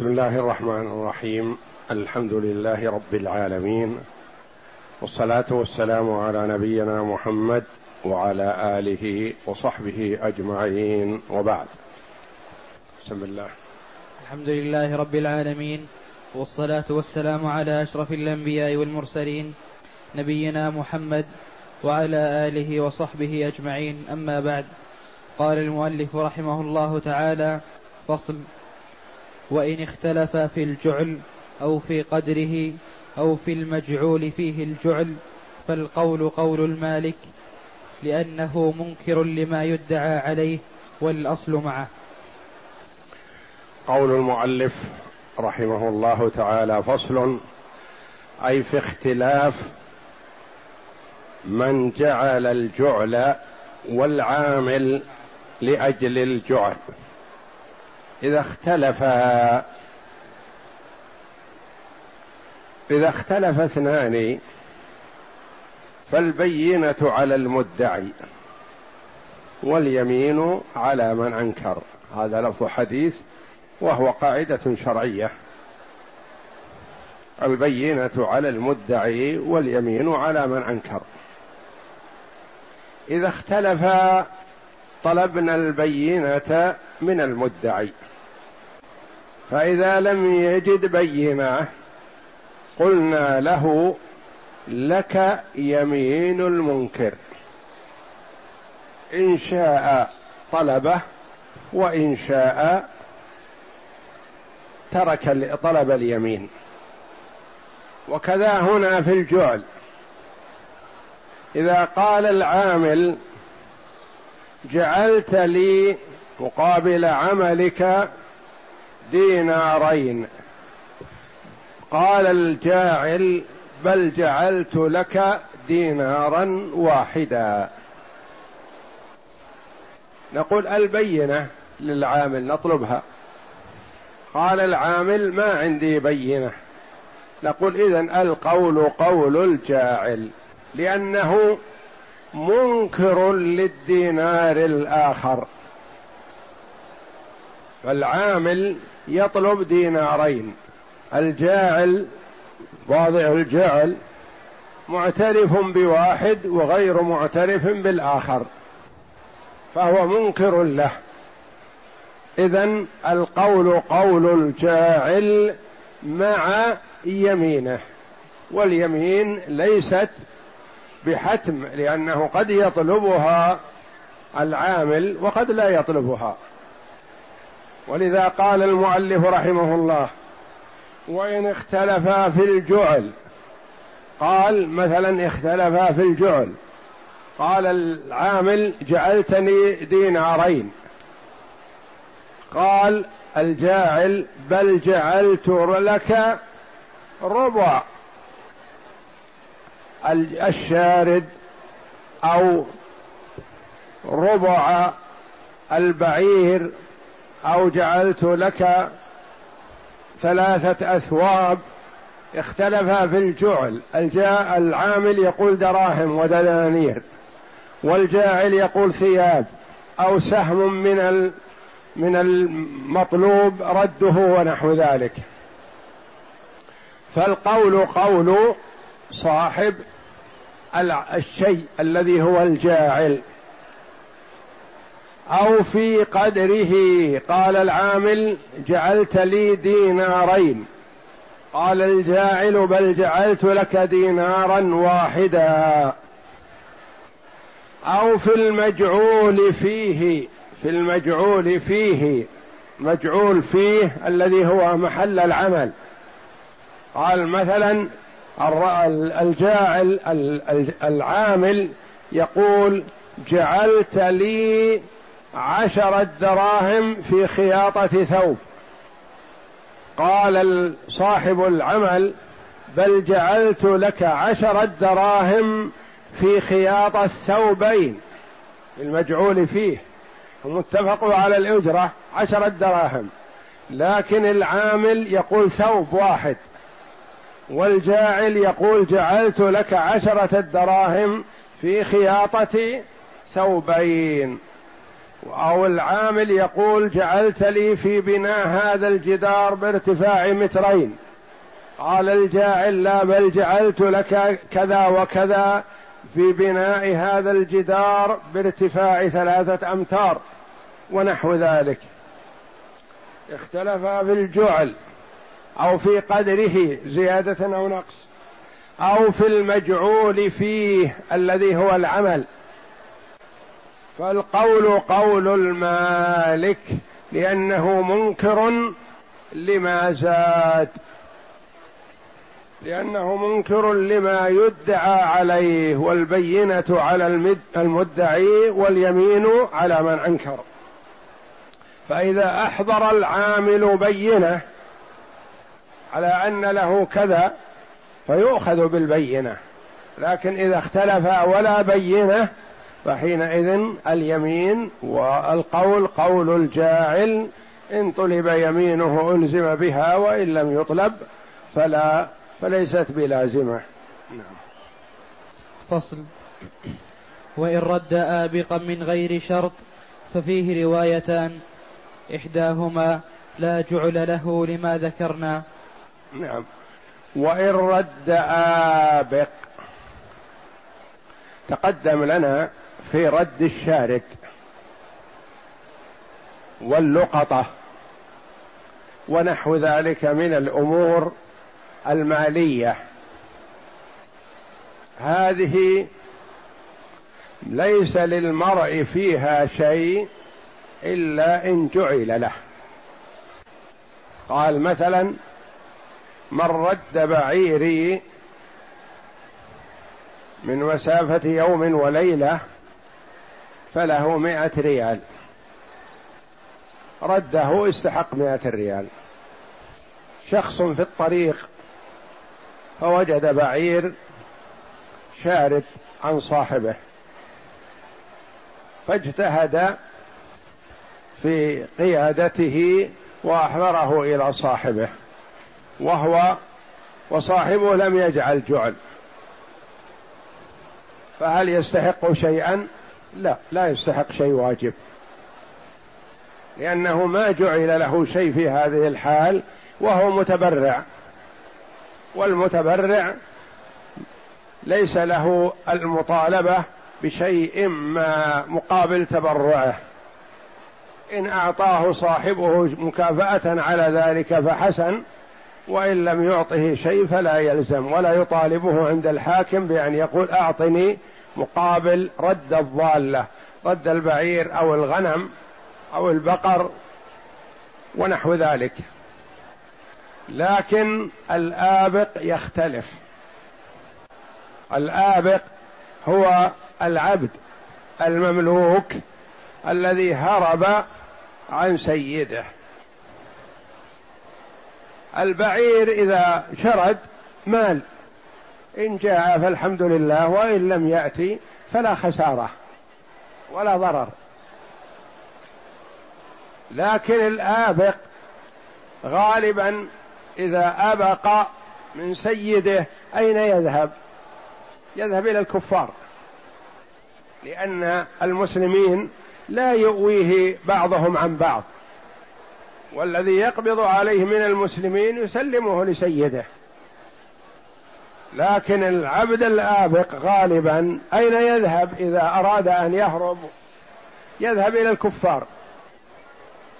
بسم الله الرحمن الرحيم. الحمد لله رب العالمين. والصلاة والسلام على نبينا محمد وعلى آله وصحبه أجمعين. وبعد. بسم الله. الحمد لله رب العالمين. والصلاة والسلام على أشرف الأنبياء والمرسلين نبينا محمد وعلى آله وصحبه أجمعين. أما بعد قال المؤلف رحمه الله تعالى فصل وإن اختلف في الجعل أو في قدره أو في المجعول فيه الجعل فالقول قول المالك لأنه منكر لما يدعى عليه والأصل معه. قول المؤلف رحمه الله تعالى فصل أي في اختلاف من جعل الجعل والعامل لأجل الجعل. إذا اختلف إذا اختلف اثنان فالبينة على المدعي واليمين على من أنكر. هذا لفظ حديث وهو قاعدة شرعية. البينة على المدعي واليمين على من أنكر. إذا اختلف طلبنا البينة من المدعي. فإذا لم يجد بينة قلنا له لك يمين المنكر. إن شاء طلبه وإن شاء ترك طلب اليمين. وكذا هنا في الجعل. إذا قال العامل جعلت لي مقابل عملك دينارين قال الجاعل بل جعلت لك دينارا واحدا. نقول البينة للعامل نطلبها. قال العامل ما عندي بينة. نقول اذا القول قول الجاعل لأنه منكر للدينار الآخر. فالعامل يطلب دينارين. الجاعل واضع الجعل معترف بواحد وغير معترف بالآخر فهو منكر له. اذا القول قول الجاعل مع يمينه واليمين ليست بحتم لأنه قد يطلبها العامل وقد لا يطلبها. ولذا قال المؤلف رحمه الله وإن اختلفا في الجعل قال مثلا اختلفا في الجعل قال العامل جعلتني دينارين قال الجاعل بل جعلت لك ربع الشارد أو ربع البعير أو جعلت لك ثلاثة أثواب اختلفا في الجعل. الجاء العامل يقول دراهم ودنانير والجاعل يقول ثياب أو سهم من من المطلوب رده ونحو ذلك. فالقول قول صاحب الشيء الذي هو الجاعل. أو في قدره. قال العامل جعلت لي دينارين. قال الجاعل بل جعلت لك دينارا واحدا. أو في المجعول فيه في المجعول فيه. مجعول فيه الذي هو محل العمل. قال مثلا الجاعل العامل يقول جعلت لي عشرة دراهم في خياطة ثوب. قال صاحب العمل بل جعلت لك عشرة دراهم في خياطة ثوبين المجعول فيه. المتفق على الأجرة عشرة دراهم لكن العامل يقول ثوب واحد. والجاعل يقول جعلت لك عشرة الدراهم في خياطة ثوبين. أو العامل يقول جعلت لي في بناء هذا الجدار بارتفاع مترين. قال الجاعل لا بل جعلت لك كذا وكذا في بناء هذا الجدار بارتفاع ثلاثة أمتار ونحو ذلك. اختلف في الجعل أو في قدره زيادة أو نقص أو في المجعول فيه الذي هو العمل. فالقول قول المالك لأنه منكر لما زاد. لأنه منكر لما يدعى عليه والبينة على المدعي واليمين على من أنكر. فإذا أحضر العامل بينة على أن له كذا فيؤخذ بالبينة. لكن إذا اختلف ولا بينة فحينئذ اليمين والقول قول الجاعل إن طلب يمينه ألزم بها وإن لم يطلب فلا فليست بلازمة. نعم. فصل. وإن رد آبقا من غير شرط ففيه روايتان. إحداهما لا جعل له لما ذكرنا. نعم. وإن رد آبق تقدم لنا في رد الشارد واللقطة ونحو ذلك من الأمور المالية. هذه ليس للمرء فيها شيء إلا إن جعل له. قال مثلا من رد بعيري من مسافة يوم وليلة فله مائة ريال. رده استحق مائة ريال. شخص في الطريق فوجد بعير شارد عن صاحبه فاجتهد في قيادته وأحضره إلى صاحبه وهو وصاحبه لم يجعل جعل. فهل يستحق شيئا؟ لا لا يستحق شيء واجب. لأنه ما جعل له شيء في هذه الحال وهو متبرع. والمتبرع ليس له المطالبة بشيء ما مقابل تبرعه. إن أعطاه صاحبه مكافأة على ذلك فحسن وإن لم يعطه شيء فلا يلزم. ولا يطالبه عند الحاكم بأن يقول أعطني مقابل رد الضالة رد البعير أو الغنم أو البقر ونحو ذلك. لكن الآبق يختلف. الآبق هو العبد المملوك الذي هرب عن سيده. البعير إذا شرد مال إن جاء فالحمد لله وإن لم يأتي فلا خسارة ولا ضرر. لكن الآبق غالبا إذا أبق من سيده أين يذهب؟ يذهب إلى الكفار. لأن المسلمين لا يؤويه بعضهم عن بعض والذي يقبض عليه من المسلمين يسلمه لسيده. لكن العبد الآبق غالبا أين يذهب إذا أراد أن يهرب؟ يذهب إلى الكفار.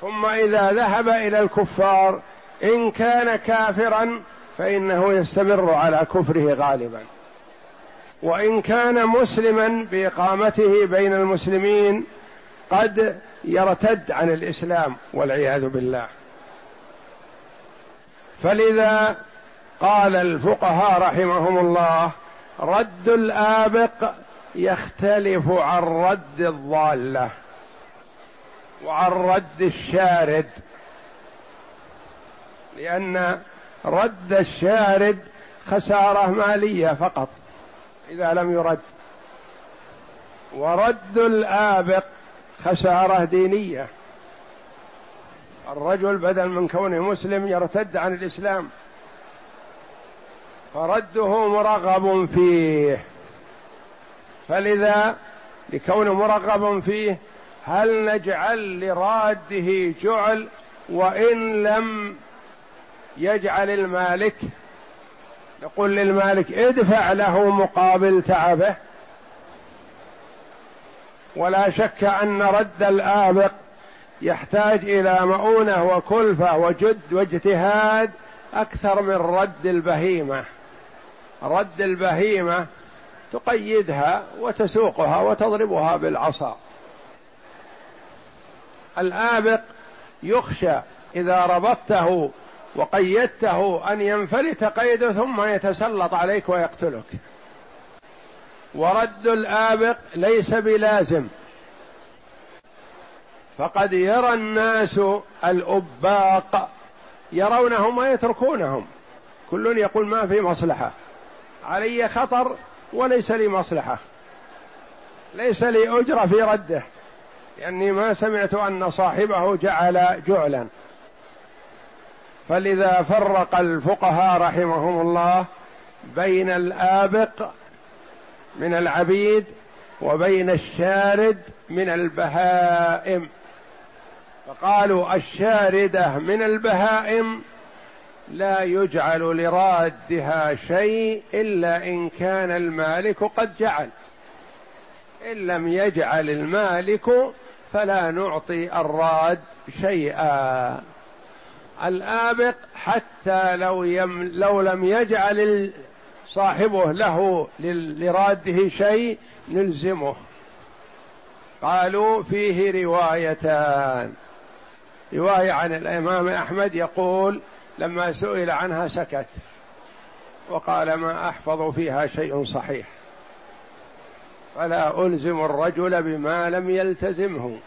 ثم إذا ذهب إلى الكفار إن كان كافرا فإنه يستمر على كفره غالبا. وإن كان مسلما بإقامته بين المسلمين قد يرتد عن الإسلام والعياذ بالله. فلذا قال الفقهاء رحمهم الله رد الآبق يختلف عن رد الضالة وعن رد الشارد. لأن رد الشارد خسارة مالية فقط إذا لم يرد. ورد الآبق خسارة دينية. الرجل بدل من كونه مسلم يرتد عن الإسلام. فرده مرغب فيه. فلذا لكونه مرغب فيه هل نجعل لراده جعل؟ وإن لم يجعل المالك نقول للمالك ادفع له مقابل تعبه. ولا شك أن رد الآبق يحتاج إلى مؤونة وكلفة وجد واجتهاد أكثر من رد البهيمة. رد البهيمة تقيدها وتسوقها وتضربها بالعصا. الآبق يخشى إذا ربطته وقيدته أن ينفلت قيده ثم يتسلط عليك ويقتلك. ورد الآبق ليس بلازم. فقد يرى الناس الأباق يرونهم ويتركونهم. كل يقول ما في مصلحة. علي خطر وليس لي مصلحة. ليس لي أجرة في رده. لأني ما سمعت أن صاحبه جعل جعلا. فلذا فرق الفقهاء رحمهم الله بين الآبق من العبيد وبين الشارد من البهائم. فقالوا الشاردة من البهائم لا يجعل لرادها شيء إلا إن كان المالك قد جعل. إن لم يجعل المالك فلا نعطي الراد شيئا. الآبق حتى لو يم لو لم يجعل صاحبه له لراده شيء نلزمه. قالوا فيه روايتان. رواية عن الإمام أحمد يقول لما سئل عنها سكت وقال ما أحفظ فيها شيء صحيح. فلا ألزم الرجل بما لم يلتزمه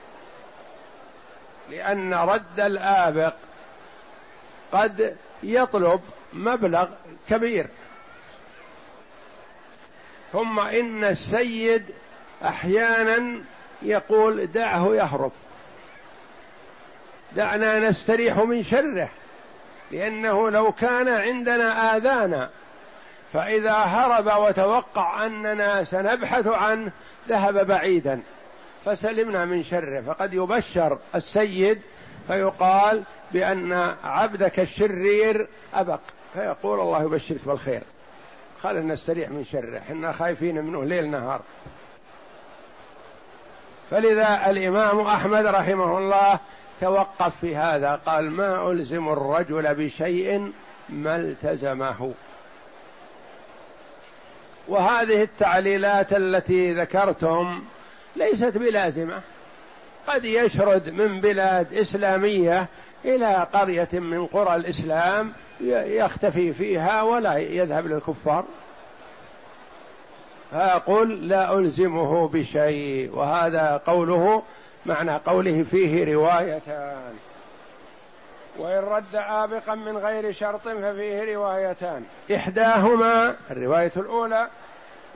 لأن رد الآبق قد يطلب مبلغ كبير. ثم إن السيد أحيانا يقول دعه يهرب دعنا نستريح من شره. لأنه لو كان عندنا آذانا فإذا هرب وتوقع أننا سنبحث عنه ذهب بعيدا. فسلمنا من شره. فقد يبشر السيد فيقال بأن عبدك الشرير أبق. فيقول الله يبشرك بالخير. خلنا نستريح من شره. إحنا خايفين منه ليل نهار. فلذا الإمام أحمد رحمه الله توقف في هذا. قال ما ألزم الرجل بشيء ما التزمه. وهذه التعليلات التي ذكرتم ليست بلازمة. قد يشرد من بلاد إسلامية إلى قرية من قرى الإسلام يختفي فيها ولا يذهب للكفار. فأقول لا ألزمه بشيء وهذا قوله معنى قوله فيه روايتان. وإن رد آبقا من غير شرط ففيه روايتان. إحداهما الرواية الأولى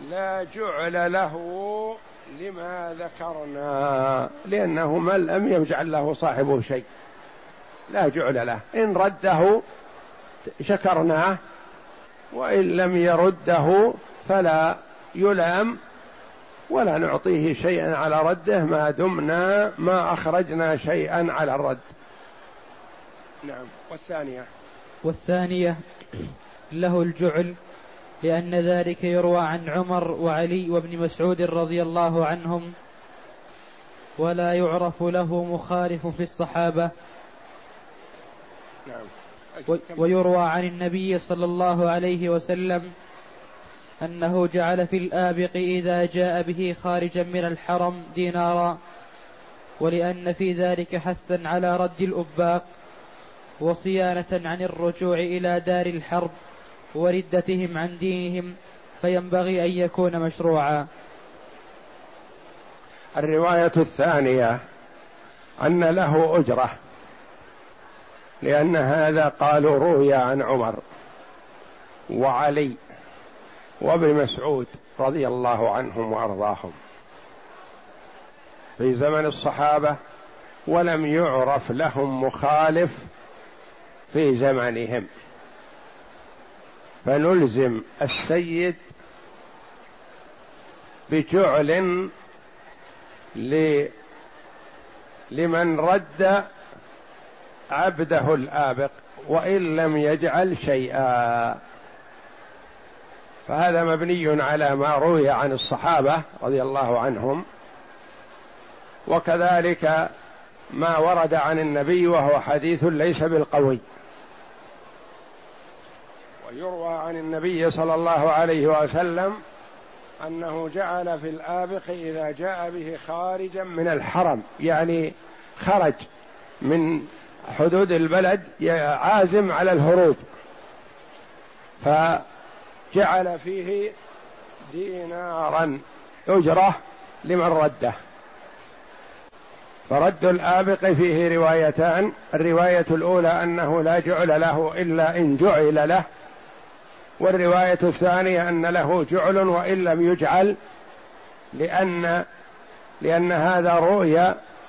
لا جعل له لما ذكرنا لأنه من لم يجعل له صاحبه شيء. لا جعل له. إن رده شكرناه وإن لم يرده فلا يلام ولا نعطيه شيئا على رده ما دمنا ما أخرجنا شيئا على الرد. نعم. والثانية. والثانية له الجعل لأن ذلك يروى عن عمر وعلي وابن مسعود رضي الله عنهم ولا يعرف له مخالف في الصحابة. نعم. ويروى عن النبي صلى الله عليه وسلم أنه جعل في الآبق إذا جاء به خارجا من الحرم دينارا ولأن في ذلك حثا على رد الأباق وصيانة عن الرجوع إلى دار الحرب وردتهم عن دينهم فينبغي أن يكون مشروعا. الرواية الثانية أن له أجرة لأن هذا قالوا روي عن عمر وعلي. وابن مسعود رضي الله عنهم وأرضاهم. في زمن الصحابة ولم يعرف لهم مخالف في زمانهم فنلزم السيد بجعل لمن رد عبده الآبق وإن لم يجعل شيئا. فهذا مبني على ما روي عن الصحابة رضي الله عنهم. وكذلك ما ورد عن النبي وهو حديث ليس بالقوي. ويروى عن النبي صلى الله عليه وسلم أنه جعل في الآبق إذا جاء به خارجا من الحرم يعني خرج من حدود البلد عازم على الهروب. فجعل فيه دينارا أجرة لمن رده. فرد الآبق فيه روايتان الرواية الأولى أنه لا جعل له إلا إن جعل له والرواية الثانية أن له جعل وإن لم يجعل لأن لأن هذا روي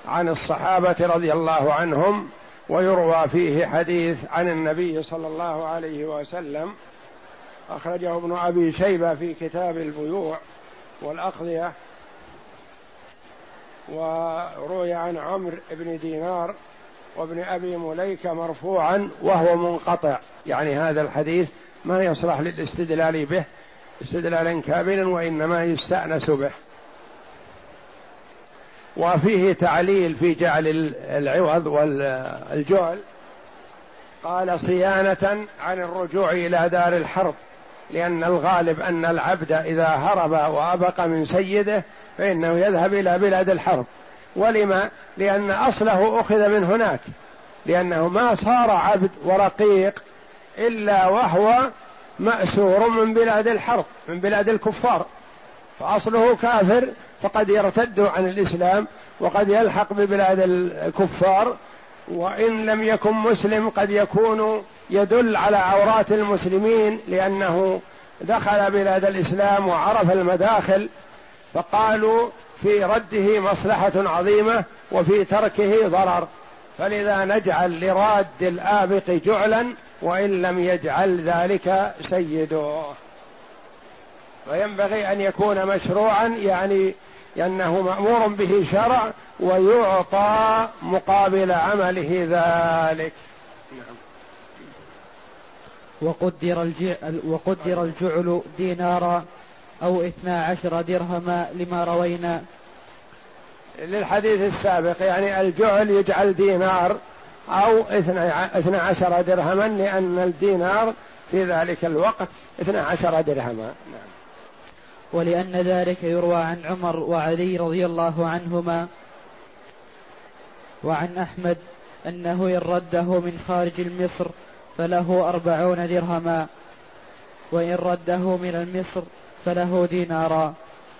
عن الصحابة رضي الله عنهم ويروى فيه حديث عن النبي صلى الله عليه وسلم أخرجه ابن أبي شيبة في كتاب البيوع والأقضية وروي عن عمرو بن دينار وابن أبي مليكة مرفوعا وهو منقطع. يعني هذا الحديث ما يصلح للاستدلال به استدلالا كاملا وإنما يستأنس به. وفيه تعليل في جعل العوض والجعل. قال صيانة عن الرجوع إلى دار الحرب. لأن الغالب أن العبد إذا هرب وأبق من سيده فإنه يذهب إلى بلاد الحرب. ولما؟ لأن أصله أخذ من هناك. لأنه ما صار عبد ورقيق إلا وهو مأسور من بلاد الحرب من بلاد الكفار. فأصله كافر فقد يرتد عن الإسلام وقد يلحق ببلاد الكفار وإن لم يكن مسلم قد يكون يدل على عورات المسلمين لأنه دخل بلاد الإسلام وعرف المداخل فقالوا في رده مصلحة عظيمة وفي تركه ضرر. فلذا نجعل لراد الآبق جعلا وإن لم يجعل ذلك سيده. وينبغي أن يكون مشروعا يعني لأنه مأمور به شرع ويعطى مقابل عمله ذلك. نعم. وقدر الجعل, وقدر الجعل دينارا أو اثنا عشر درهما لما روينا. للحديث السابق يعني الجعل يجعل دينار أو اثنا عشر درهما لأن الدينار في ذلك الوقت اثنا عشر درهما. نعم. ولأن ذلك يروى عن عمر وعلي رضي الله عنهما وعن أحمد أنه إن رده من خارج المصر فله أربعون درهما. وإن رده من المصر فله دينارا.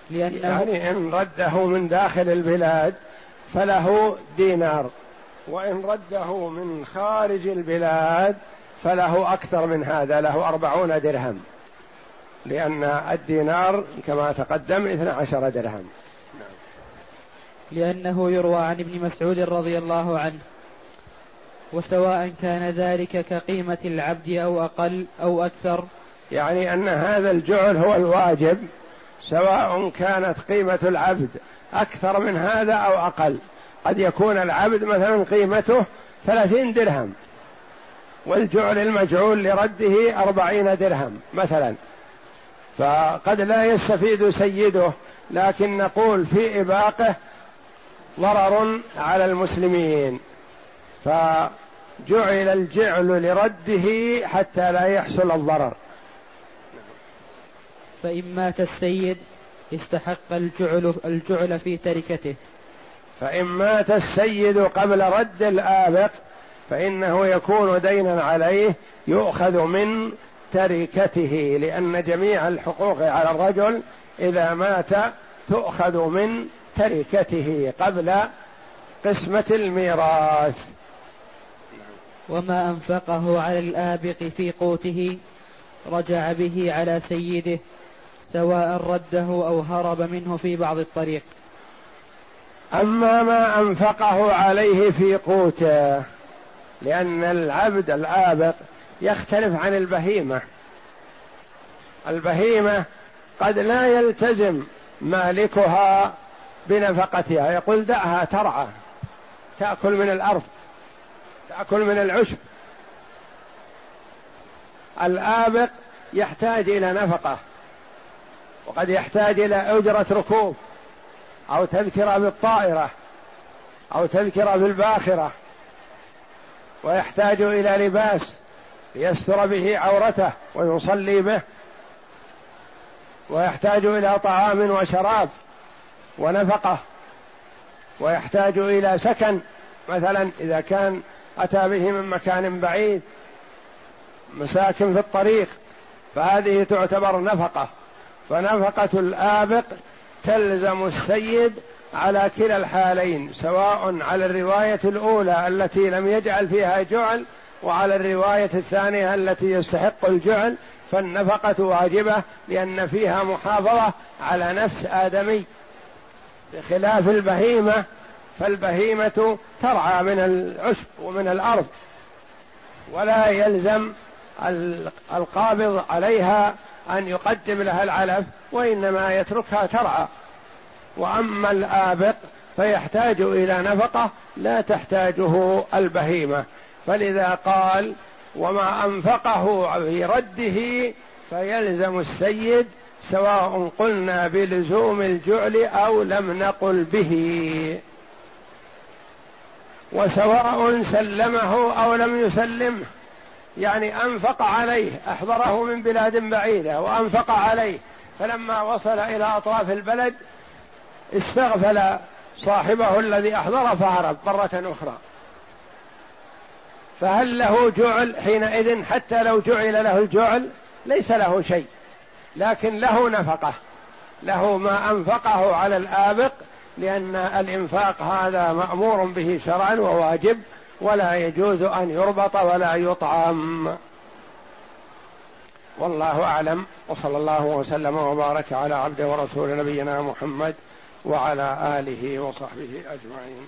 لأنه يعني إن رده من داخل البلاد فله دينار. وإن رده من خارج البلاد فله أكثر من هذا له أربعون درهم. لأن الدينار كما تقدم اثنى عشر درهم. لأنه يروى عن ابن مسعود رضي الله عنه وسواء كان ذلك كقيمة العبد أو أقل أو أكثر. يعني أن هذا الجعل هو الواجب سواء كانت قيمة العبد أكثر من هذا أو أقل. قد يكون العبد مثلا قيمته ثلاثين درهم والجعل المجعول لرده أربعين درهم مثلا. فقد لا يستفيد سيده لكن نقول في إباقه ضرر على المسلمين. فجعل الجعل لرده حتى لا يحصل الضرر. فإن مات السيد استحق الجعل الجعل في تركته. فإن مات السيد قبل رد الآبق فإنه يكون دينا عليه يؤخذ من تركته لأن جميع الحقوق على الرجل إذا مات تؤخذ من تركته قبل قسمة الميراث. وما أنفقه على الآبق في قوته رجع به على سيده سواء رده أو هرب منه في بعض الطريق. أما ما أنفقه عليه في قوته لأن العبد الآبق يختلف عن البهيمة. البهيمة قد لا يلتزم مالكها بنفقتها يقول دعها ترعى تأكل من الأرض. تأكل من العشب. الآبق يحتاج إلى نفقة وقد يحتاج إلى أجرة ركوب أو تذكرة بالطائرة أو تذكرة بالباخرة ويحتاج إلى لباس ليستر به عورته ويصلي به ويحتاج إلى طعام وشراب ونفقة ويحتاج إلى سكن مثلا إذا كان أتى به من مكان بعيد مساكن في الطريق فهذه تعتبر نفقة. فنفقة الآبق تلزم السيد على كلا الحالين سواء على الرواية الأولى التي لم يجعل فيها جعل وعلى الرواية الثانية التي يستحق الجعل. فالنفقة واجبة لأن فيها محافظة على نفس آدمي. بخلاف البهيمة فالبهيمة ترعى من العشب ومن الأرض ولا يلزم القابض عليها أن يقدم لها العلف وإنما يتركها ترعى. وأما الآبق فيحتاج إلى نفقة لا تحتاجه البهيمة. فلذا قال وما أنفقه في رده فيلزم السيد سواء قلنا بلزوم الجعل أو لم نقل به. وسواء سلمه أو لم يسلمه يعني أنفق عليه أحضره من بلاد بعيدة وأنفق عليه. فلما وصل إلى أطراف البلد استغفل صاحبه الذي أحضر فهرب مرة أخرى. فهل له جعل حينئذ؟ حتى لو جعل له الجعل ليس له شيء لكن له نفقة له ما أنفقه على الآبق لأن الإنفاق هذا مأمور به شرعا وواجب ولا يجوز أن يربط ولا يطعم. والله أعلم وصلى الله وسلم وبارك على عبد ورسول نبينا محمد وعلى آله وصحبه أجمعين.